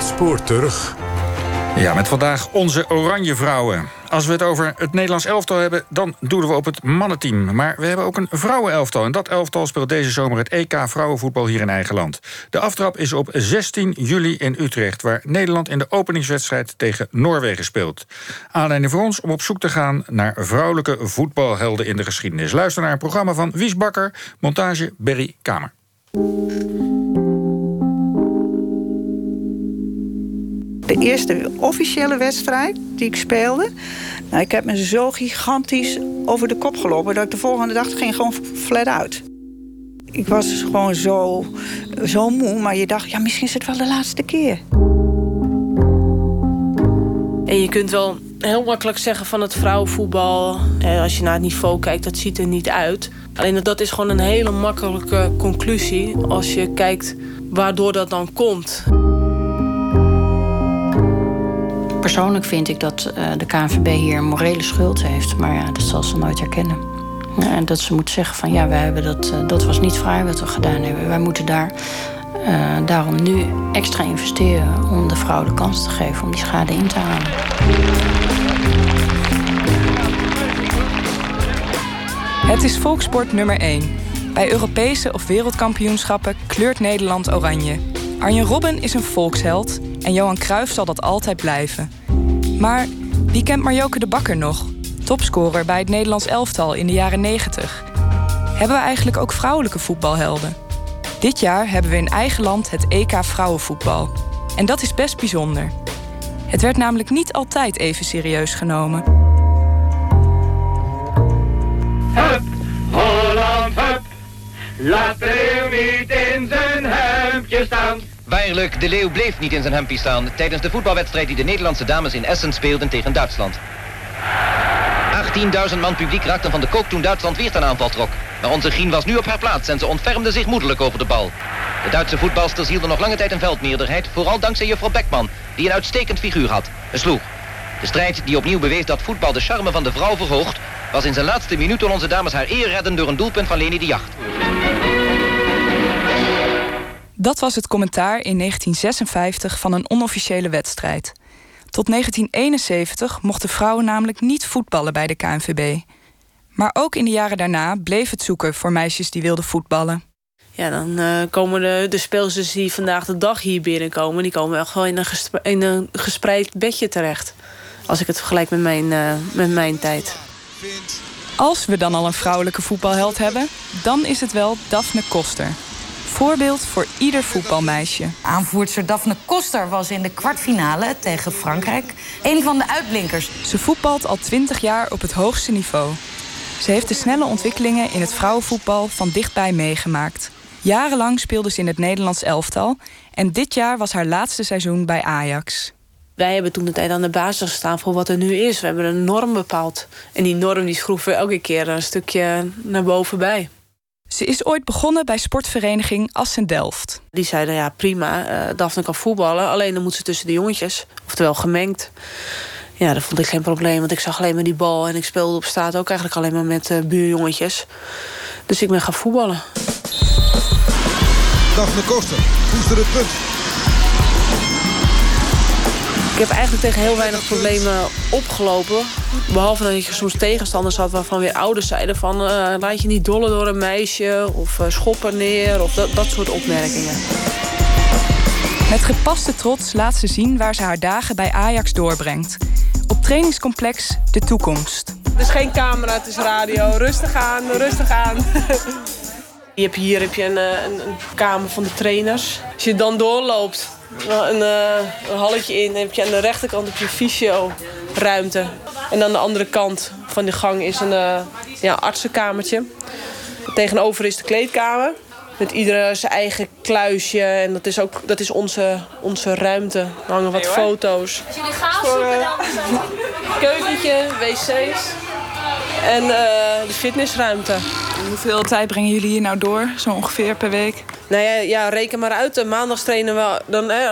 het spoor terug. Ja, met vandaag onze Oranje Vrouwen. Als we het over het Nederlands elftal hebben, dan doen we op het mannenteam. Maar we hebben ook een vrouwenelftal. En dat elftal speelt deze zomer het EK vrouwenvoetbal hier in eigen land. De aftrap is op 16 juli in Utrecht, waar Nederland in de openingswedstrijd tegen Noorwegen speelt. Aanleiding voor ons om op zoek te gaan naar vrouwelijke voetbalhelden in de geschiedenis. Luister naar een programma van Wies Bakker, montage Berry Kamer. De eerste officiële wedstrijd die ik speelde. Nou, ik heb me zo gigantisch over de kop gelopen dat ik de volgende dag ging gewoon flat uit. Ik was gewoon zo, zo moe, maar je dacht, ja, misschien is het wel de laatste keer. En je kunt wel heel makkelijk zeggen van het vrouwenvoetbal... als je naar het niveau kijkt, dat ziet er niet uit. Alleen dat is gewoon een hele makkelijke conclusie... als je kijkt waardoor dat dan komt. Persoonlijk vind ik dat uh, de KNVB hier een morele schuld heeft. Maar ja, dat zal ze nooit herkennen. en dat ze moet zeggen van ja, wij hebben dat, uh, dat was niet vrij wat we gedaan hebben. Wij moeten daar uh, daarom nu extra investeren om de vrouw de kans te geven om die schade in te halen. Het is volksport nummer 1. Bij Europese of wereldkampioenschappen kleurt Nederland oranje. Arjen Robben is een volksheld en Johan Cruijff zal dat altijd blijven. Maar wie kent Marjoke de Bakker nog? Topscorer bij het Nederlands elftal in de jaren 90. Hebben we eigenlijk ook vrouwelijke voetbalhelden? Dit jaar hebben we in eigen land het EK vrouwenvoetbal. En dat is best bijzonder. Het werd namelijk niet altijd even serieus genomen. Hup, Holland, hup. Laat de niet in zijn hemdje staan. Waarlijk, de Leeuw bleef niet in zijn hempie staan... tijdens de voetbalwedstrijd die de Nederlandse dames in Essen speelden tegen Duitsland. 18.000 man publiek raakten van de kook toen Duitsland weer ten aanval trok. Maar onze Grien was nu op haar plaats en ze ontfermde zich moedelijk over de bal. De Duitse voetbalsters hielden nog lange tijd een veldmeerderheid... vooral dankzij juffrouw Beckman, die een uitstekend figuur had. Een sloeg. De strijd die opnieuw bewees dat voetbal de charme van de vrouw verhoogt... was in zijn laatste minuut toen onze dames haar eer redden... door een doelpunt van Leni de Jacht. Dat was het commentaar in 1956 van een onofficiële wedstrijd. Tot 1971 mochten vrouwen namelijk niet voetballen bij de KNVB. Maar ook in de jaren daarna bleef het zoeken voor meisjes die wilden voetballen. Ja, dan uh, komen de, de speelsters die vandaag de dag hier binnenkomen... die komen wel gewoon in een, in een gespreid bedje terecht. Als ik het vergelijk met mijn, uh, met mijn tijd. Als we dan al een vrouwelijke voetbalheld hebben... dan is het wel Daphne Koster. Voorbeeld voor ieder voetbalmeisje. Aanvoerster Daphne Koster was in de kwartfinale tegen Frankrijk een van de uitblinkers. Ze voetbalt al 20 jaar op het hoogste niveau. Ze heeft de snelle ontwikkelingen in het vrouwenvoetbal van dichtbij meegemaakt. Jarenlang speelde ze in het Nederlands elftal en dit jaar was haar laatste seizoen bij Ajax. Wij hebben toen de tijd aan de basis gestaan voor wat er nu is. We hebben een norm bepaald. En die norm die schroeven we elke keer een stukje naar boven bij. Ze is ooit begonnen bij sportvereniging Assen Delft. Die zeiden ja prima, uh, Daphne kan voetballen, alleen dan moet ze tussen de jongetjes, oftewel gemengd. Ja, dat vond ik geen probleem, want ik zag alleen maar die bal en ik speelde op straat ook eigenlijk alleen maar met uh, buurjongetjes. Dus ik ben gaan voetballen. Daphne Koster, koester het punt. Ik heb eigenlijk tegen heel weinig problemen opgelopen. Behalve dat je soms tegenstanders had waarvan weer ouders zeiden van... Uh, laat je niet dollen door een meisje of uh, schoppen neer of dat, dat soort opmerkingen. Met gepaste trots laat ze zien waar ze haar dagen bij Ajax doorbrengt. Op trainingscomplex De Toekomst. Het is geen camera, het is radio. Rustig aan, rustig aan. Je hebt hier heb je een, eh, een, een kamer van de trainers. Als je dan doorloopt, een, uh, een halletje in. Dan heb je aan de rechterkant heb je fysio-ruimte. En aan de andere kant van de gang is een uh, ja, artsenkamertje. Tegenover is de kleedkamer. Met ieder zijn eigen kluisje. En dat is ook dat is onze, onze ruimte. Er hangen wat foto's. Als jullie gaan zoeken dan... Keukentje, wc's. En uh, de fitnessruimte. Hoeveel tijd brengen jullie hier nou door, zo ongeveer per week? Nou ja, ja reken maar uit. Maandags trainen we dan eh,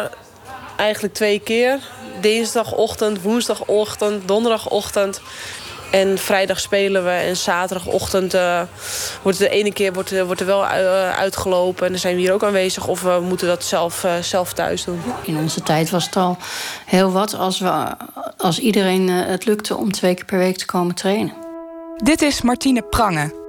eigenlijk twee keer. Dinsdagochtend, woensdagochtend, donderdagochtend. En vrijdag spelen we en zaterdagochtend uh, wordt de ene keer wordt, wordt er wel uitgelopen. En dan zijn we hier ook aanwezig of we moeten dat zelf, zelf thuis doen. In onze tijd was het al heel wat als, we, als iedereen het lukte om twee keer per week te komen trainen. Dit is Martine Prange.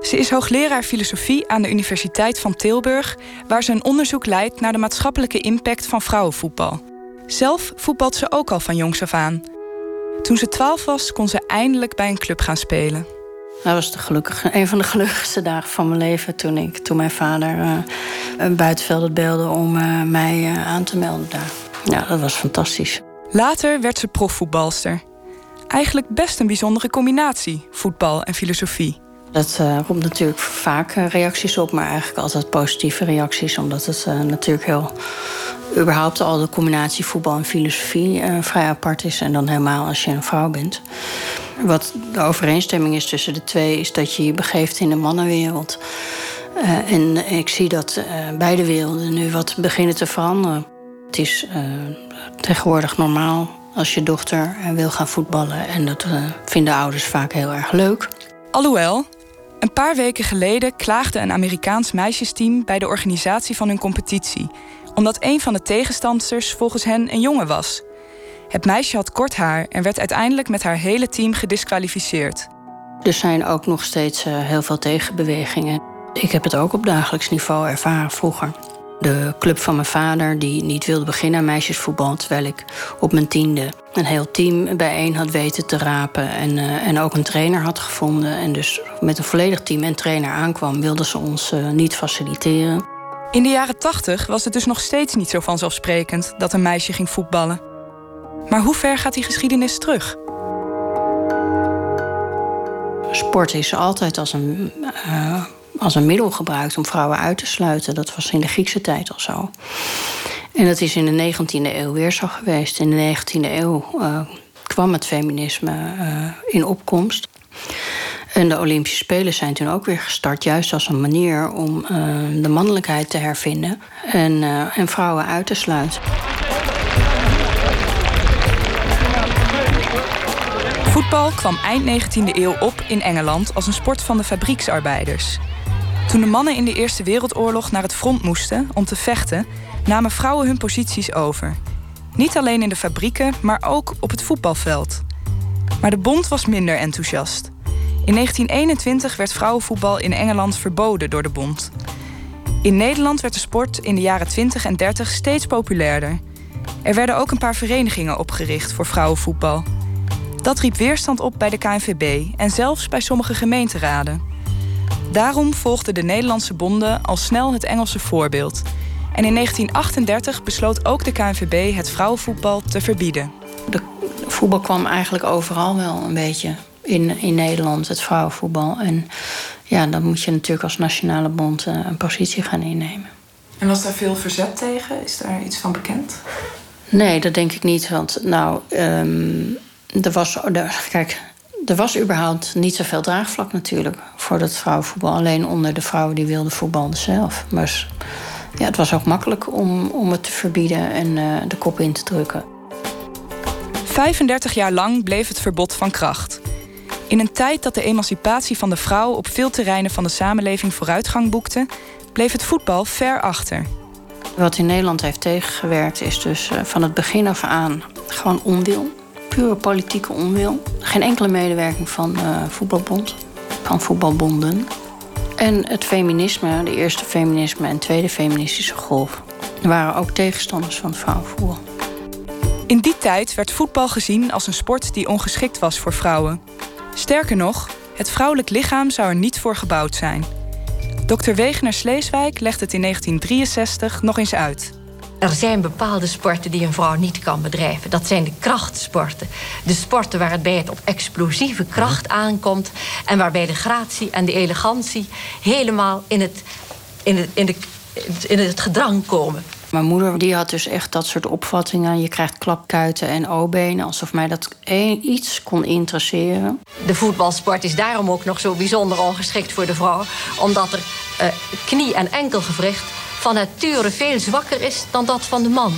Ze is hoogleraar filosofie aan de Universiteit van Tilburg, waar ze een onderzoek leidt naar de maatschappelijke impact van vrouwenvoetbal. Zelf voetbalt ze ook al van jongs af aan. Toen ze 12 was, kon ze eindelijk bij een club gaan spelen. Dat was de gelukkige, een van de gelukkigste dagen van mijn leven toen, ik, toen mijn vader uh, een buitenveld belde om uh, mij uh, aan te melden daar. Ja, dat was fantastisch. Later werd ze profvoetbalster. Eigenlijk best een bijzondere combinatie, voetbal en filosofie. Dat uh, roept natuurlijk vaak reacties op, maar eigenlijk altijd positieve reacties, omdat het uh, natuurlijk heel. überhaupt al de combinatie voetbal en filosofie vrij apart is. En dan helemaal als je een vrouw bent. Wat de overeenstemming is tussen de twee, is dat je je begeeft in de mannenwereld. en ik zie dat beide werelden nu wat beginnen te veranderen. Het is tegenwoordig normaal als je dochter wil gaan voetballen. En dat vinden ouders vaak heel erg leuk. Alhoewel, een paar weken geleden klaagde een Amerikaans meisjesteam bij de organisatie van hun competitie, omdat een van de tegenstanders volgens hen een jongen was. Het meisje had kort haar en werd uiteindelijk met haar hele team gedisqualificeerd. Er zijn ook nog steeds heel veel tegenbewegingen. Ik heb het ook op dagelijks niveau ervaren vroeger de club van mijn vader, die niet wilde beginnen aan meisjesvoetbal. Terwijl ik op mijn tiende een heel team bijeen had weten te rapen. En, uh, en ook een trainer had gevonden. En dus met een volledig team en trainer aankwam, wilden ze ons uh, niet faciliteren. In de jaren tachtig was het dus nog steeds niet zo vanzelfsprekend dat een meisje ging voetballen. Maar hoe ver gaat die geschiedenis terug? Sport is altijd als een uh, als een middel gebruikt om vrouwen uit te sluiten. Dat was in de Griekse tijd al zo. En dat is in de 19e eeuw weer zo geweest. In de 19e eeuw uh, kwam het feminisme uh, in opkomst. En de Olympische Spelen zijn toen ook weer gestart, juist als een manier om uh, de mannelijkheid te hervinden en, en vrouwen uit te sluiten. Voetbal kwam eind 19e eeuw op in Engeland als een sport van de fabrieksarbeiders. Toen de mannen in de Eerste Wereldoorlog naar het front moesten om te vechten, namen vrouwen hun posities over. Niet alleen in de fabrieken, maar ook op het voetbalveld. Maar de bond was minder enthousiast. In 1921 werd vrouwenvoetbal in Engeland verboden door de bond. In Nederland werd de sport in de jaren 20 en 30 steeds populairder. Er werden ook een paar verenigingen opgericht voor vrouwenvoetbal. Dat riep weerstand op bij de KNVB en zelfs bij sommige gemeenteraden. Daarom volgden de Nederlandse bonden al snel het Engelse voorbeeld. En in 1938 besloot ook de KNVB het vrouwenvoetbal te verbieden. De voetbal kwam eigenlijk overal wel een beetje in, in Nederland, het vrouwenvoetbal. En ja, dan moet je natuurlijk als nationale bond eh, een positie gaan innemen. En was daar veel verzet tegen? Is daar iets van bekend? Nee, dat denk ik niet. Want nou, um, er was. kijk, er was überhaupt niet zoveel draagvlak natuurlijk voor dat vrouwenvoetbal. Alleen onder de vrouwen die wilden voetballen zelf. Maar ja, het was ook makkelijk om, om het te verbieden en uh, de kop in te drukken. 35 jaar lang bleef het verbod van kracht. In een tijd dat de emancipatie van de vrouw op veel terreinen van de samenleving vooruitgang boekte, bleef het voetbal ver achter. Wat in Nederland heeft tegengewerkt is dus uh, van het begin af aan gewoon onwil pure politieke onwil. Geen enkele medewerking van uh, voetbalbond, van voetbalbonden. En het feminisme, de eerste feminisme en tweede feministische golf, waren ook tegenstanders van het vrouwenvoetbal. In die tijd werd voetbal gezien als een sport die ongeschikt was voor vrouwen. Sterker nog, het vrouwelijk lichaam zou er niet voor gebouwd zijn. Dr. Wegener Sleeswijk legt het in 1963 nog eens uit. Er zijn bepaalde sporten die een vrouw niet kan bedrijven. Dat zijn de krachtsporten. De sporten waarbij het op explosieve kracht aankomt... en waarbij de gratie en de elegantie helemaal in het, in het, in de, in het gedrang komen. Mijn moeder die had dus echt dat soort opvattingen. Je krijgt klapkuiten en O-benen. Alsof mij dat iets kon interesseren. De voetbalsport is daarom ook nog zo bijzonder ongeschikt voor de vrouw. Omdat er uh, knie- en enkelgewricht van nature veel zwakker is dan dat van de man.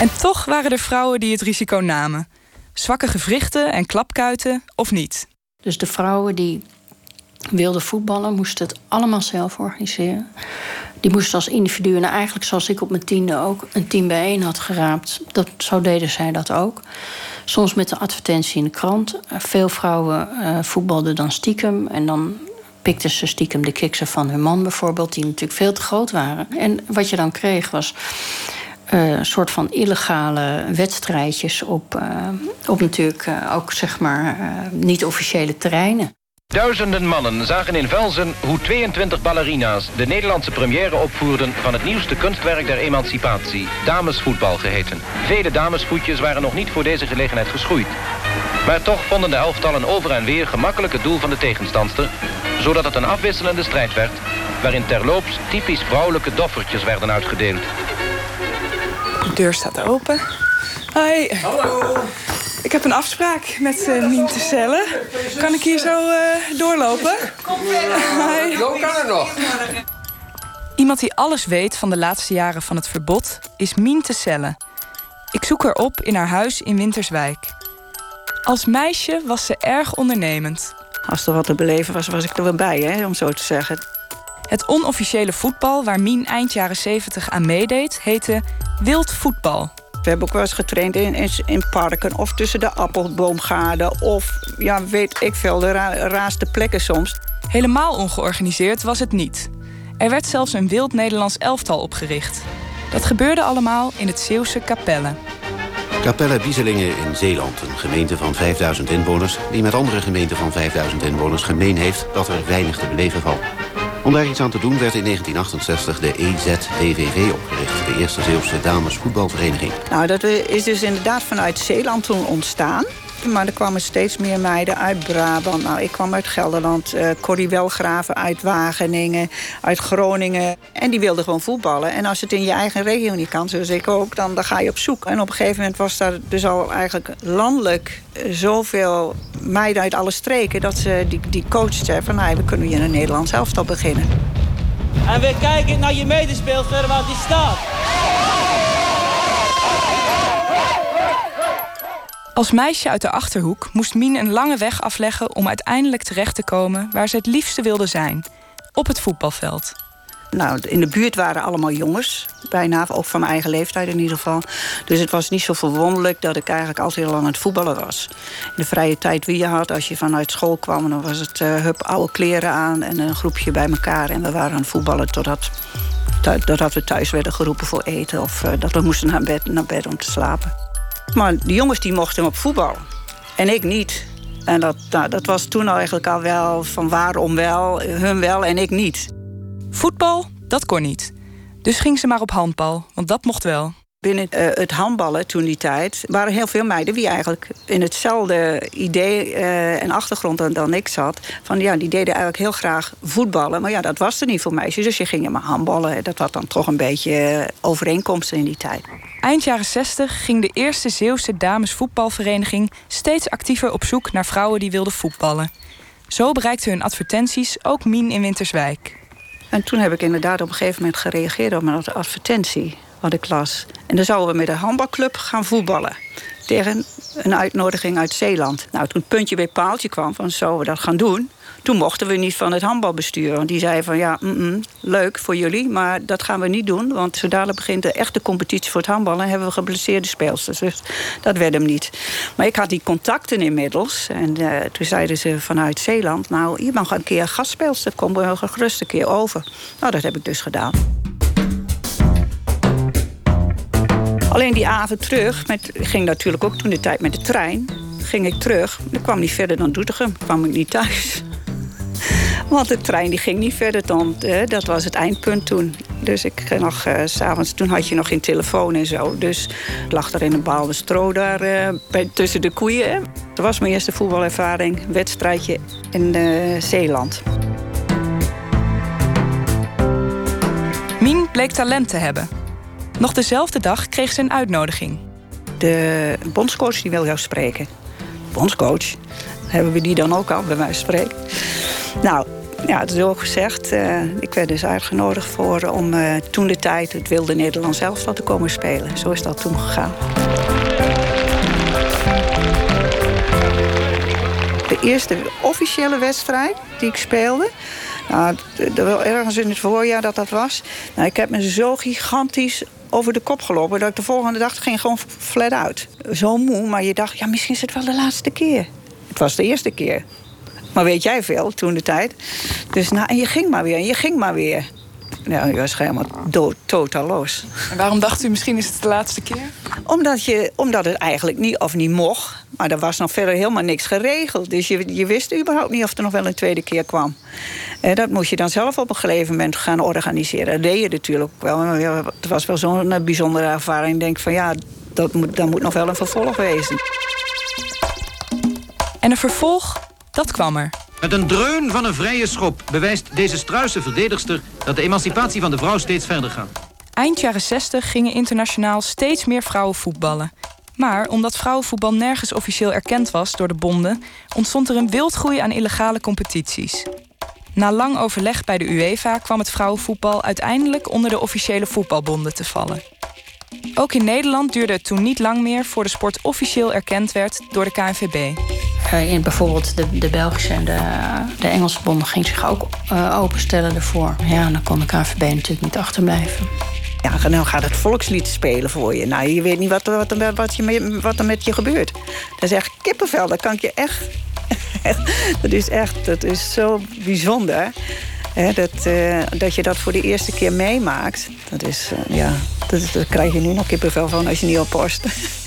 En toch waren er vrouwen die het risico namen. zwakke gewrichten en klapkuiten of niet. Dus de vrouwen die wilden voetballen, moesten het allemaal zelf organiseren. Die moesten als individu, en eigenlijk zoals ik op mijn tiende ook een team bijeen had geraapt, dat, zo deden zij dat ook. Soms met een advertentie in de krant. Veel vrouwen uh, voetbalden dan stiekem en dan pikten ze stiekem de kiksen van hun man bijvoorbeeld, die natuurlijk veel te groot waren. En wat je dan kreeg was uh, een soort van illegale wedstrijdjes op, uh, op natuurlijk uh, ook zeg maar niet-officiële terreinen. Duizenden mannen zagen in Velzen hoe 22 ballerina's de Nederlandse première opvoerden van het nieuwste kunstwerk der emancipatie, damesvoetbal geheten. Vele damesvoetjes waren nog niet voor deze gelegenheid geschoeid. Maar toch vonden de elftallen over en weer gemakkelijk het doel van de tegenstandster, zodat het een afwisselende strijd werd, waarin terloops typisch vrouwelijke doffertjes werden uitgedeeld. De deur staat open. Hoi. Hallo. Ik heb een afspraak met uh, Mien te cellen. Kan ik hier zo uh, doorlopen? Kom verder. Jo kan er nog. Iemand die alles weet van de laatste jaren van het verbod is Mien te cellen. Ik zoek haar op in haar huis in Winterswijk. Als meisje was ze erg ondernemend. Als er wat te beleven was, was ik er wel bij, hè, om zo te zeggen. Het onofficiële voetbal waar Mien eind jaren 70 aan meedeed, heette wild voetbal. We hebben ook wel eens getraind in, in, in parken of tussen de appelboomgaarden of ja, weet ik veel, de ra raarste plekken soms. Helemaal ongeorganiseerd was het niet. Er werd zelfs een wild Nederlands elftal opgericht. Dat gebeurde allemaal in het Zeeuwse Capelle. Capelle Bieselingen in Zeeland, een gemeente van 5000 inwoners... die met andere gemeenten van 5000 inwoners gemeen heeft dat er weinig te beleven valt. Om daar iets aan te doen werd in 1968 de EZDVV opgericht. De eerste Zeeuwse damesvoetbalvereniging. Nou, dat is dus inderdaad vanuit Zeeland toen ontstaan. Maar er kwamen steeds meer meiden uit Brabant. Nou, ik kwam uit Gelderland. Uh, Corrie Welgraven uit Wageningen, uit Groningen. En die wilden gewoon voetballen. En als het in je eigen regio niet kan, zoals ik ook, dan, dan ga je op zoek. En op een gegeven moment was daar dus al eigenlijk landelijk eh, zoveel meiden uit alle streken... dat ze die, die van, nou, we kunnen hier een Nederlands elftal beginnen. En we kijken naar je medespeelster waar die staat. Als meisje uit de achterhoek moest Mien een lange weg afleggen om uiteindelijk terecht te komen waar ze het liefste wilde zijn: op het voetbalveld. Nou, in de buurt waren allemaal jongens, bijna, ook van mijn eigen leeftijd in ieder geval. Dus het was niet zo verwonderlijk dat ik eigenlijk altijd al aan het voetballen was. In de vrije tijd wie je had, als je vanuit school kwam, dan was het uh, hup, oude kleren aan en een groepje bij elkaar. En we waren aan het voetballen totdat, totdat we thuis werden geroepen voor eten of uh, dat we moesten naar bed, naar bed om te slapen. Maar de jongens die mochten op voetbal. En ik niet. En dat, nou, dat was toen eigenlijk al wel van waarom wel, hun wel en ik niet. Voetbal, dat kon niet. Dus ging ze maar op handbal, want dat mocht wel. Binnen uh, het handballen toen die tijd waren heel veel meiden die eigenlijk in hetzelfde idee uh, en achtergrond dan, dan, ik zat. Van ja, die deden eigenlijk heel graag voetballen. Maar ja, dat was er niet voor meisjes. Dus je ging maar handballen. Dat had dan toch een beetje overeenkomsten in die tijd. Eind jaren 60 ging de eerste Zeeuwse damesvoetbalvereniging steeds actiever op zoek naar vrouwen die wilden voetballen. Zo bereikten hun advertenties ook Mien in Winterswijk. En toen heb ik inderdaad op een gegeven moment gereageerd op mijn advertentie wat ik las. En dan zouden we met een handbalclub gaan voetballen. Tegen een uitnodiging uit Zeeland. Nou, toen het puntje bij paaltje kwam van zouden we dat gaan doen... toen mochten we niet van het handbalbestuur. Want die zei van ja, mm -mm, leuk voor jullie, maar dat gaan we niet doen. Want zodra begint de echte competitie voor het handballen... hebben we geblesseerde speelsters. Dus dat werd hem niet. Maar ik had die contacten inmiddels. En uh, toen zeiden ze vanuit Zeeland... nou, je mag een keer gastspeelster, kom we gerust een keer over. Nou, dat heb ik dus gedaan. Alleen die avond terug, met, ging natuurlijk ook toen de tijd met de trein. Ging ik terug, ik kwam niet verder dan Doetinchem, kwam ik niet thuis. Want de trein die ging niet verder dan, eh, dat was het eindpunt toen. Dus ik ging nog, uh, s'avonds, toen had je nog geen telefoon en zo. Dus ik lag er in een baalde stro daar uh, bij, tussen de koeien. Hè. Dat was mijn eerste voetbalervaring, wedstrijdje in uh, Zeeland. Mien bleek talent te hebben. Nog dezelfde dag kreeg ze een uitnodiging. De bondscoach die wil jou spreken. Bondscoach? Hebben we die dan ook al, bij mij spreken? Nou, ja, het is ook gezegd. Uh, ik werd dus uitgenodigd voor, om uh, toen de tijd het wilde Nederlands elftal te komen spelen. Zo is dat toen gegaan. eerste officiële wedstrijd die ik speelde. Nou, ergens in het voorjaar dat dat was. Nou, ik heb me zo gigantisch over de kop gelopen... dat ik de volgende dag ging gewoon flat uit. Zo moe, maar je dacht, ja, misschien is het wel de laatste keer. Het was de eerste keer. Maar weet jij veel, toen de tijd. Dus nou, en je ging maar weer, en je ging maar weer. Ja, je was helemaal dood, totaal los. En waarom dacht u misschien is het de laatste keer? Omdat, je, omdat het eigenlijk niet of niet mocht. Maar er was nog verder helemaal niks geregeld. Dus je, je wist überhaupt niet of er nog wel een tweede keer kwam. En dat moest je dan zelf op een gegeven moment gaan organiseren. Dat deed je natuurlijk wel. Het was wel zo'n eh, bijzondere ervaring. Ik denk van ja, dat moet, dat moet nog wel een vervolg wezen. En een vervolg, dat kwam er. Met een dreun van een vrije schop bewijst deze struise verdedigster... dat de emancipatie van de vrouw steeds verder gaat. Eind jaren 60 gingen internationaal steeds meer vrouwen voetballen. Maar omdat vrouwenvoetbal nergens officieel erkend was door de bonden... ontstond er een wildgroei aan illegale competities. Na lang overleg bij de UEFA kwam het vrouwenvoetbal uiteindelijk onder de officiële voetbalbonden te vallen. Ook in Nederland duurde het toen niet lang meer voor de sport officieel erkend werd door de KNVB. Eh, in bijvoorbeeld de, de Belgische en de, de Engelse bonden ging zich ook uh, openstellen ervoor. Ja, dan kon de KNVB natuurlijk niet achterblijven. Ja, nou gaat het volkslied spelen voor je. Nou, je weet niet wat, wat, wat, je, wat er met je gebeurt. Dat is echt kippenvel, dat kan ik je echt... dat is echt, dat is zo bijzonder. Hè, dat, uh, dat je dat voor de eerste keer meemaakt. Dat is, uh, ja, dat, dat krijg je nu nog kippenvel van als je niet oppost.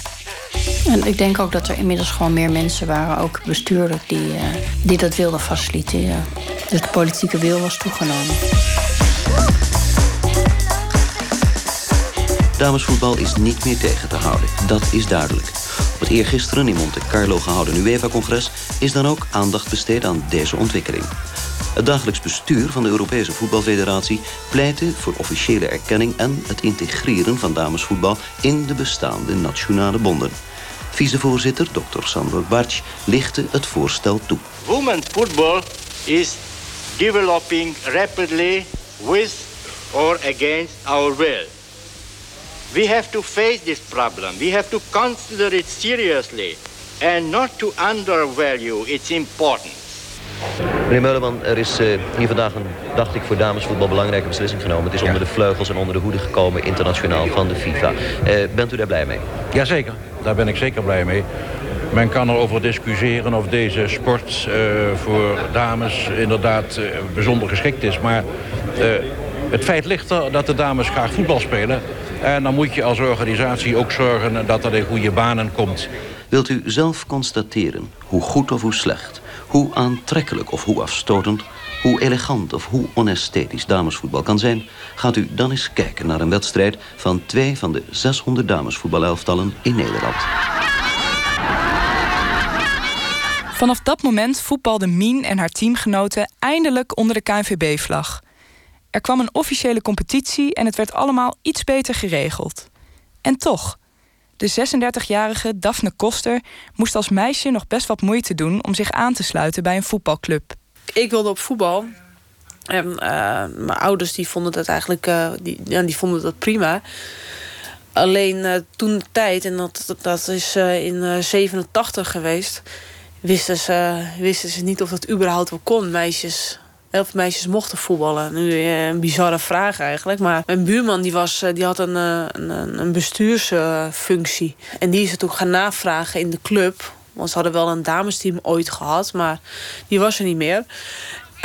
En ik denk ook dat er inmiddels gewoon meer mensen waren, ook bestuurlijk, die, uh, die dat wilden faciliteren. Dus de politieke wil was toegenomen. Damesvoetbal is niet meer tegen te houden, dat is duidelijk. Op het eergisteren in Monte Carlo gehouden UEFA-congres is dan ook aandacht besteed aan deze ontwikkeling. Het dagelijks bestuur van de Europese Voetbalfederatie pleitte voor officiële erkenning en het integreren van damesvoetbal in de bestaande nationale bonden. Vicevoorzitter Dr. Sandro Bartsch lichtte het voorstel toe. Women's football is developing rapidly with or against our will. We have to face this problem. We have to consider it seriously and not to undervalue its importance. Meneer Meuleman, er is uh, hier vandaag een, dacht ik, voor damesvoetbal belangrijke beslissing genomen. Het is onder de vleugels en onder de hoede gekomen internationaal van de FIFA. Uh, bent u daar blij mee? Jazeker, daar ben ik zeker blij mee. Men kan erover discussiëren of deze sport uh, voor dames inderdaad bijzonder geschikt is. Maar het feit ligt er dat de dames graag voetbal spelen. En dan moet je als organisatie ook zorgen dat dat in goede banen komt. Wilt u zelf constateren hoe goed of hoe slecht hoe aantrekkelijk of hoe afstotend, hoe elegant of hoe onesthetisch damesvoetbal kan zijn... gaat u dan eens kijken naar een wedstrijd van twee van de 600 damesvoetbalelftallen in Nederland. Vanaf dat moment voetbalden Mien en haar teamgenoten eindelijk onder de KNVB-vlag. Er kwam een officiële competitie en het werd allemaal iets beter geregeld. En toch, de 36-jarige Daphne Koster moest als meisje nog best wat moeite doen om zich aan te sluiten bij een voetbalclub. Ik wilde op voetbal. En uh, mijn ouders die vonden dat eigenlijk uh, die, ja, die vonden dat prima. Alleen uh, toen de tijd, en dat, dat, is in 87 geweest, wisten ze, wisten ze niet of dat überhaupt wel kon, meisjes elf meisjes mochten voetballen. Nu eh, een bizarre vraag eigenlijk. Maar mijn buurman die was, eh, die had een, eh, een, een bestuursfunctie. En die is het ook gaan navragen in de club. Want ze hadden wel een damesteam ooit gehad, maar die was er niet meer.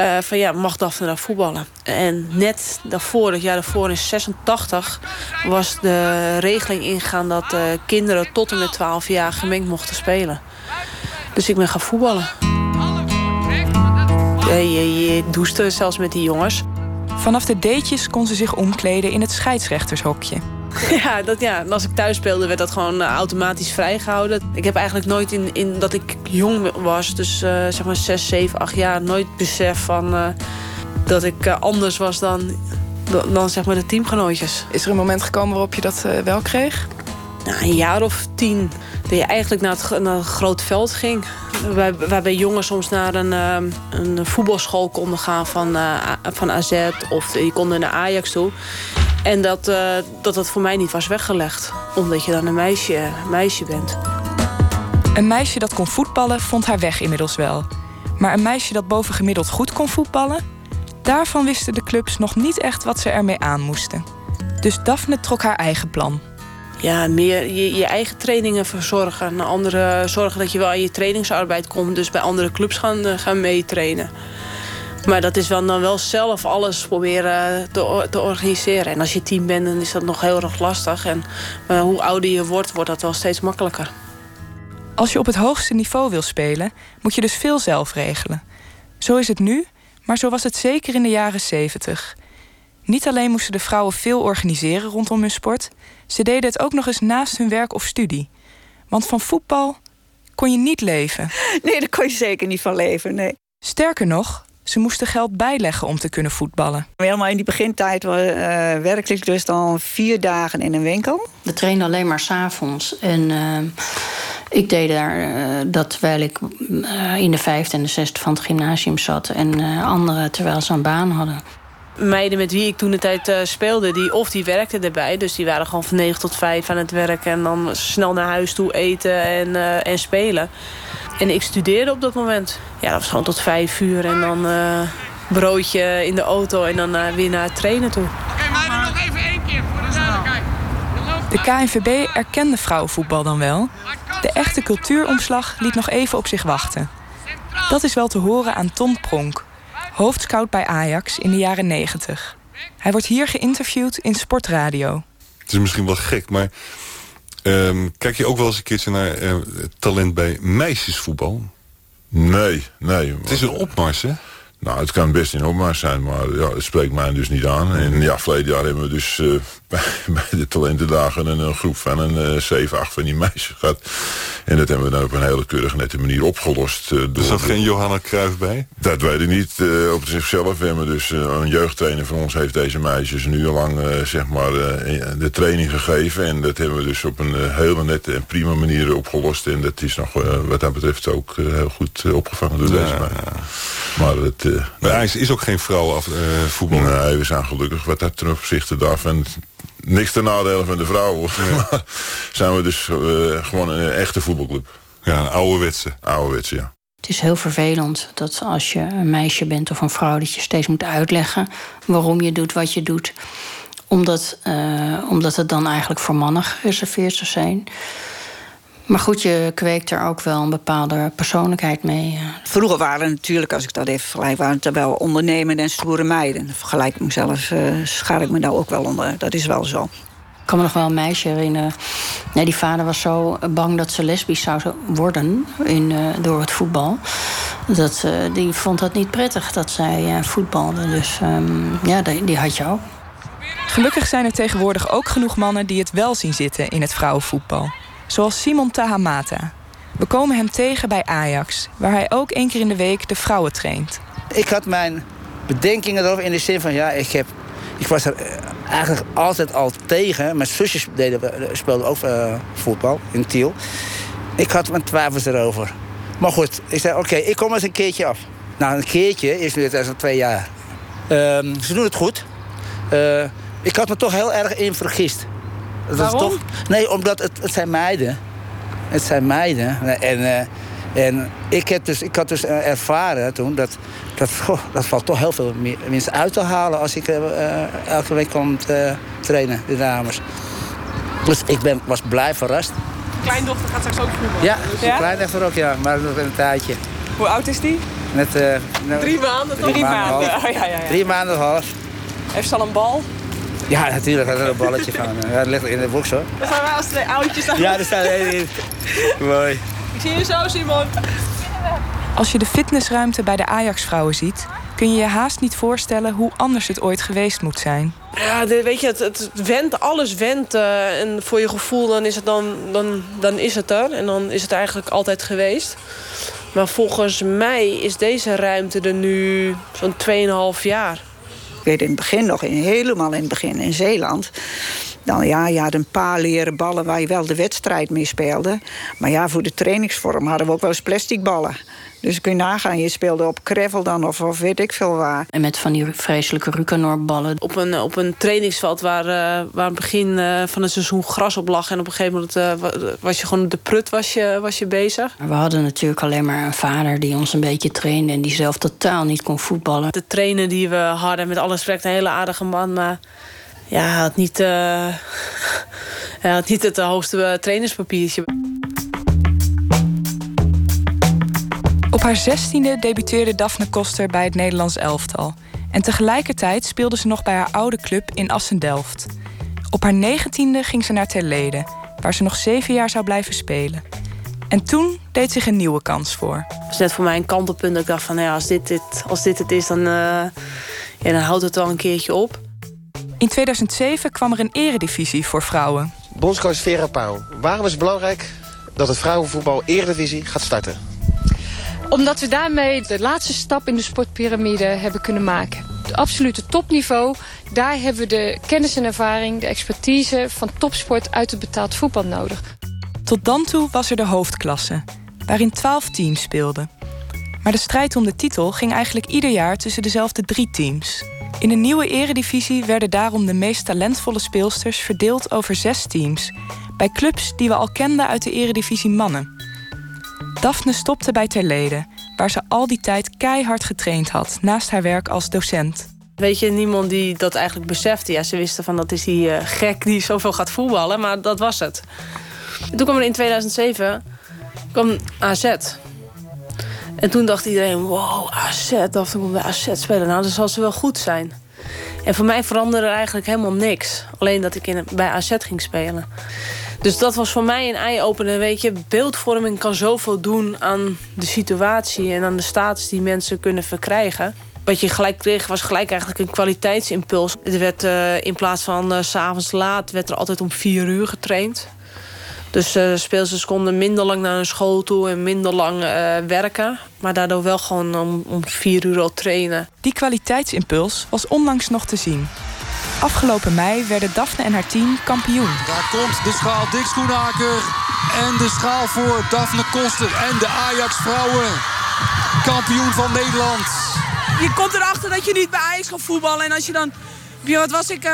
Uh, van ja, mag Daphne daar voetballen? En net daarvoor, het jaar daarvoor in 86, was de regeling ingegaan dat uh, kinderen tot en met 12 jaar gemengd mochten spelen. Dus ik ben gaan voetballen. Je, je douchte zelfs met die jongens. Vanaf de datejes kon ze zich omkleden in het scheidsrechtershokje. Ja, dat, ja, als ik thuis speelde werd dat gewoon uh, automatisch vrijgehouden. Ik heb eigenlijk nooit in, in dat ik jong was, dus uh, zeg maar 6, 7, 8 jaar, nooit besef van uh, dat ik anders was dan, dan zeg maar de teamgenootjes. Is er een moment gekomen waarop je dat wel kreeg? Nou, een jaar of tien. Dat je eigenlijk naar het, naar het groot veld ging. Waar, waarbij jongens soms naar een, een voetbalschool konden gaan van, van AZ. Of die konden naar Ajax toe. En dat, uh, dat dat voor mij niet was weggelegd. Omdat je dan een meisje, meisje bent. Een meisje dat kon voetballen vond haar weg inmiddels wel. Maar een meisje dat bovengemiddeld goed kon voetballen, daarvan wisten de clubs nog niet echt wat ze ermee aan moesten. Dus Daphne trok haar eigen plan. Ja, meer je, je eigen trainingen verzorgen. Andere, zorgen dat je wel aan je trainingsarbeid komt. Dus bij andere clubs gaan, eh, gaan meetrainen. Maar dat is wel, dan wel zelf alles proberen te, te, organiseren. En als je team bent, dan is dat nog heel erg lastig. En maar hoe ouder je wordt, wordt dat wel steeds makkelijker. Als je op het hoogste niveau wil spelen, moet je dus veel zelf regelen. Zo is het nu, maar zo was het zeker in de jaren 70. Niet alleen moesten de vrouwen veel organiseren rondom hun sport, ze deden het ook nog eens naast hun werk of studie. Want van voetbal kon je niet leven. Nee, daar kon je zeker niet van leven, nee. Sterker nog, ze moesten geld bijleggen om te kunnen voetballen. Helemaal in die begintijd uh, werkte ik dus dan vier dagen in een winkel. We trainden alleen maar s'avonds. En uh, ik deed daar uh, dat terwijl ik in de vijfde en de zesde van het gymnasium zat. En anderen terwijl ze een baan hadden meiden met wie ik toen de tijd uh, speelde, die, of die werkten erbij. Dus die waren gewoon van 9 tot 5 aan het werken. En dan snel naar huis toe eten en, uh, en spelen. En ik studeerde op dat moment. Ja, dat was gewoon tot 5 uur. En dan uh, broodje in de auto en dan weer naar het trainen toe. Oké, okay, maar nog even één keer voor de duidelijkheid. De KNVB erkende vrouwenvoetbal dan wel. De echte cultuuromslag liet nog even op zich wachten. Dat is wel te horen aan Tom Pronk, hoofdscout bij Ajax in de jaren 90. Hij wordt hier geïnterviewd in Sportradio. Het is misschien wel gek, maar um, kijk je ook wel eens een keertje naar uh, talent bij meisjesvoetbal? Nee, nee. Het is een opmars, hè? Nou, het kan best in opmars zijn, maar ja, het spreekt mij dus niet aan. En ja, verleden jaar hebben we dus uh, bij, bij, de talentendagen een, een groep van een uh, 7, 8 van die meisjes gehad. En dat hebben we dan op een hele keurige nette manier opgelost. Uh, er zat geen Johanna Cruijff bij? Dat weet ik niet. Uh, op zichzelf we hebben dus een jeugdtrainer van ons heeft deze meisjes een uur lang zeg maar, de training gegeven. En dat hebben we dus op een hele nette en prima manier opgelost. En dat is nog wat dat betreft ook heel goed opgevangen door ja, deze meisjes. Ja. Maar het... Nee. is ook geen vrouw af, voetbal. Nee, we zijn gelukkig wat dat ten opzichte daarvan. Niks ten nadele van de vrouwen. Ja. zijn we dus uh, gewoon een echte voetbalclub. Ja, een ouderwetse. Ouderwetse, ja. Het is heel vervelend dat als je een meisje bent of een vrouw... dat je steeds moet uitleggen waarom je doet wat je doet. Omdat, uh, omdat het dan eigenlijk voor mannen gereserveerd zou zijn... Maar goed, je kweekt er ook wel een bepaalde persoonlijkheid mee. Vroeger waren natuurlijk, als ik dat even vergelijk, waren het wel ondernemende en stoere meiden. Vergelijk ik mezelf, uh, schaar ik me daar ook wel onder. Dat is wel zo. Ik kan me nog wel een meisje herinneren. Nee, die vader was zo bang dat ze lesbisch zou worden in, uh, door het voetbal. Dat, uh, die vond dat niet prettig dat zij uh, voetbalde. Dus um, ja, die, die had je ook. Gelukkig zijn er tegenwoordig ook genoeg mannen die het wel zien zitten in het vrouwenvoetbal zoals Simon Tahamata. We komen hem tegen bij Ajax, waar hij ook één keer in de week de vrouwen traint. Ik had mijn bedenkingen erover in de zin van... ja, ik, heb, ik was er eigenlijk altijd al tegen. Mijn zusjes deden, speelden ook uh, voetbal in Tiel. Ik had mijn twijfels erover. Maar goed, ik zei, oké, ik kom eens een keertje af. Nou, een keertje is nu het al twee jaar. Um, ze doen het goed. Ik had me toch heel erg in vergist. Dat Waarom? Toch, nee, omdat het, het zijn meiden. Het zijn meiden. En, uh, en ik, heb dus, ik had dus ervaren toen dat... Dat, goh, dat valt toch heel veel winst uit te halen als ik uh, elke week kom te trainen, de dames. Dus ik ben, was blij verrast. Kleindochter gaat straks ook voetballen. Ja, dus ja? kleindochter ook, ja, maar nog een tijdje. Hoe oud is die? Met, uh, nou, drie maanden toch? Drie maanden, maanden. Oh, ja, ja, ja. Drie maanden en half. Heeft ze al een bal? Ja, natuurlijk. Dat is een balletje van. Ja, dat ligt in de box hoor. Dat zijn wij als twee oudjes. Dan. Ja, dat staat er Mooi. Ik zie je zo, Simon. Als je de fitnessruimte bij de Ajax-vrouwen ziet... kun je je haast niet voorstellen hoe anders het ooit geweest moet zijn. Ja, weet je, het, het went, alles went. Uh, en voor je gevoel dan is, het dan, dan, dan is het er. En dan is het eigenlijk altijd geweest. Maar volgens mij is deze ruimte er nu zo'n 2,5 jaar. Ik weet in het begin nog, in, helemaal in het begin in Zeeland. Dan ja, je had een paar leren ballen waar je wel de wedstrijd mee speelde. Maar ja, voor de trainingsvorm hadden we ook wel eens plastic ballen. Dus kun je nagaan, je speelde op Krevel dan of, of weet ik veel waar. En met van die vreselijke Rucanor-ballen. Op een, op een trainingsveld waar, uh, waar het begin uh, van het seizoen gras op lag... en op een gegeven moment uh, was je gewoon de prut was je, was je bezig. We hadden natuurlijk alleen maar een vader die ons een beetje trainde... en die zelf totaal niet kon voetballen. De trainer die we hadden, met alle respect, een hele aardige man... maar ja, hij had niet, hij had niet het hoogste trainerspapiertje. Op haar zestiende debuteerde Daphne Koster bij het Nederlands elftal. En tegelijkertijd speelde ze nog bij haar oude club in Assen-Delft. Op haar negentiende ging ze naar Terlede, waar ze nog zeven jaar zou blijven spelen. En toen deed zich een nieuwe kans voor. Het was net voor mij een kantelpunt dat ik dacht van... Nou ja, als, dit, dit, als dit het is, dan, uh, ja, dan houdt het wel een keertje op. In 2007 kwam er een eredivisie voor vrouwen. Bondscoach Vera Pauw, waarom is het belangrijk dat het vrouwenvoetbal eredivisie gaat starten? Omdat we daarmee de laatste stap in de sportpyramide hebben kunnen maken. Het absolute topniveau, daar hebben we de kennis en ervaring, de expertise van topsport uit het betaald voetbal nodig. Tot dan toe was er de hoofdklasse, waarin 12 teams speelden. Maar de strijd om de titel ging eigenlijk ieder jaar tussen dezelfde drie teams. In de nieuwe eredivisie werden daarom de meest talentvolle speelsters verdeeld over zes teams, bij clubs die we al kenden uit de eredivisie mannen. Daphne stopte bij Terlede, waar ze al die tijd keihard getraind had, naast haar werk als docent. Weet je, niemand die dat eigenlijk besefte. Ja, ze wisten van dat is die uh, gek die zoveel gaat voetballen, maar dat was het. En toen kwam er in 2007 kwam AZ. En toen dacht iedereen, wow, AZ, Daphne komt bij AZ spelen. Nou, dan zal ze wel goed zijn. En voor mij veranderde er eigenlijk helemaal niks. Alleen dat ik in, bij AZ ging spelen. Dus dat was voor mij een eye-opener. Weet je, beeldvorming kan zoveel doen aan de situatie... en aan de status die mensen kunnen verkrijgen. Wat je gelijk kreeg was gelijk eigenlijk een kwaliteitsimpuls. Er werd uh, in plaats van s s'avonds laat... werd er altijd om vier uur getraind. Dus uh, speelsters konden minder lang naar hun school toe... en minder lang werken. Maar daardoor wel gewoon om, om vier uur al trainen. Die kwaliteitsimpuls was onlangs nog te zien. Afgelopen mei werden Daphne en haar team kampioen. Daar komt de schaal Dick Schoenhaker. En de schaal voor Daphne Koster en de Ajax vrouwen. Kampioen van Nederland. Je komt erachter dat je niet bij Ajax gaat voetballen. En als je dan, wat was ik, uh,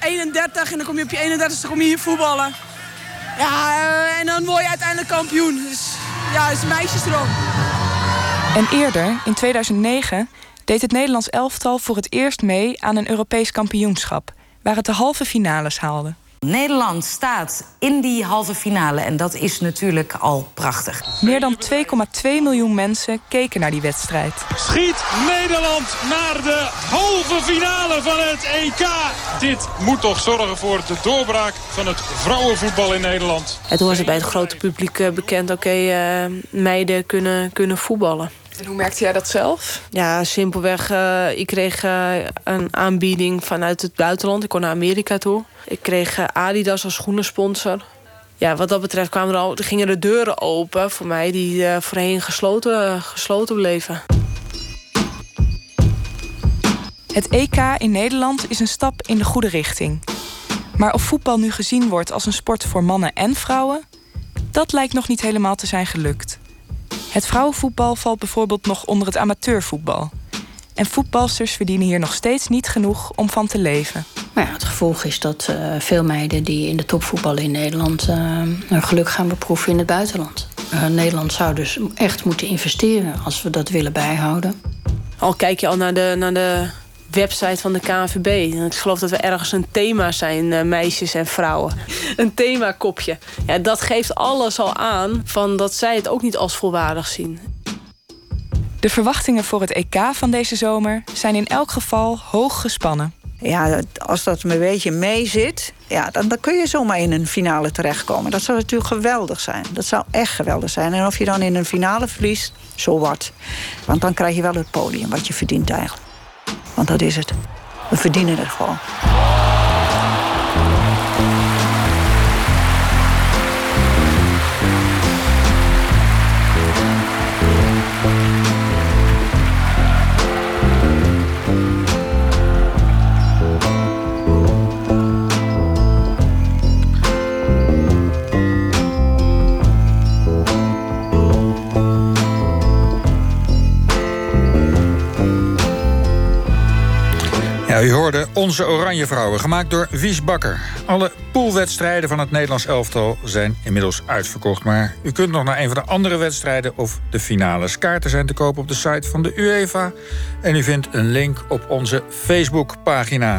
31 en dan kom je op je 31 kom je hier voetballen. Ja, uh, en dan word je uiteindelijk kampioen. Dus ja, het is een meisjesdroom. En eerder, in 2009, deed het Nederlands elftal voor het eerst mee aan een Europees kampioenschap, waar het de halve finales haalde. Nederland staat in die halve finale en dat is natuurlijk al prachtig. Meer dan 2,2 miljoen mensen keken naar die wedstrijd. Schiet Nederland naar de halve finale van het EK. Dit moet toch zorgen voor de doorbraak van het vrouwenvoetbal in Nederland. Het was bij het grote publiek eh, bekend, oké, okay, uh, meiden kunnen, kunnen voetballen. En hoe merkte jij dat zelf? Ja, simpelweg. Uh, ik kreeg uh, een aanbieding vanuit het buitenland. Ik kon naar Amerika toe. Ik kreeg uh, Adidas als schoenensponsor. Ja, wat dat betreft kwamen er al, gingen de deuren open voor mij... die voorheen gesloten, gesloten bleven. Het EK in Nederland is een stap in de goede richting. Maar of voetbal nu gezien wordt als een sport voor mannen en vrouwen... dat lijkt nog niet helemaal te zijn gelukt. Het vrouwenvoetbal valt bijvoorbeeld nog onder het amateurvoetbal. En voetbalsters verdienen hier nog steeds niet genoeg om van te leven. Maar ja, het gevolg is dat uh, veel meiden die in de topvoetballen in Nederland uh, hun geluk gaan beproeven in het buitenland. Uh, Nederland zou dus echt moeten investeren als we dat willen bijhouden. Al kijk je al naar de, naar de website van de KNVB. Ik geloof dat we ergens een thema zijn, uh, meisjes en vrouwen. Een themakopje. Ja, dat geeft alles al aan van dat zij het ook niet als volwaardig zien. De verwachtingen voor het EK van deze zomer zijn in elk geval hoog gespannen. Ja, als dat een beetje mee zit, ja, dan, dan kun je zomaar in een finale terechtkomen. Dat zou natuurlijk geweldig zijn. Dat zou echt geweldig zijn. En of je dan in een finale verliest, zo wat. Want dan krijg je wel het podium wat je verdient eigenlijk. Want dat is het. We verdienen het gewoon. U hoorde Onze Oranje Vrouwen, gemaakt door Wies Bakker. Alle poolwedstrijden van het Nederlands elftal zijn inmiddels uitverkocht. Maar u kunt nog naar een van de andere wedstrijden of de finales. Kaarten zijn te koop op de site van de UEFA. En u vindt een link op onze Facebookpagina.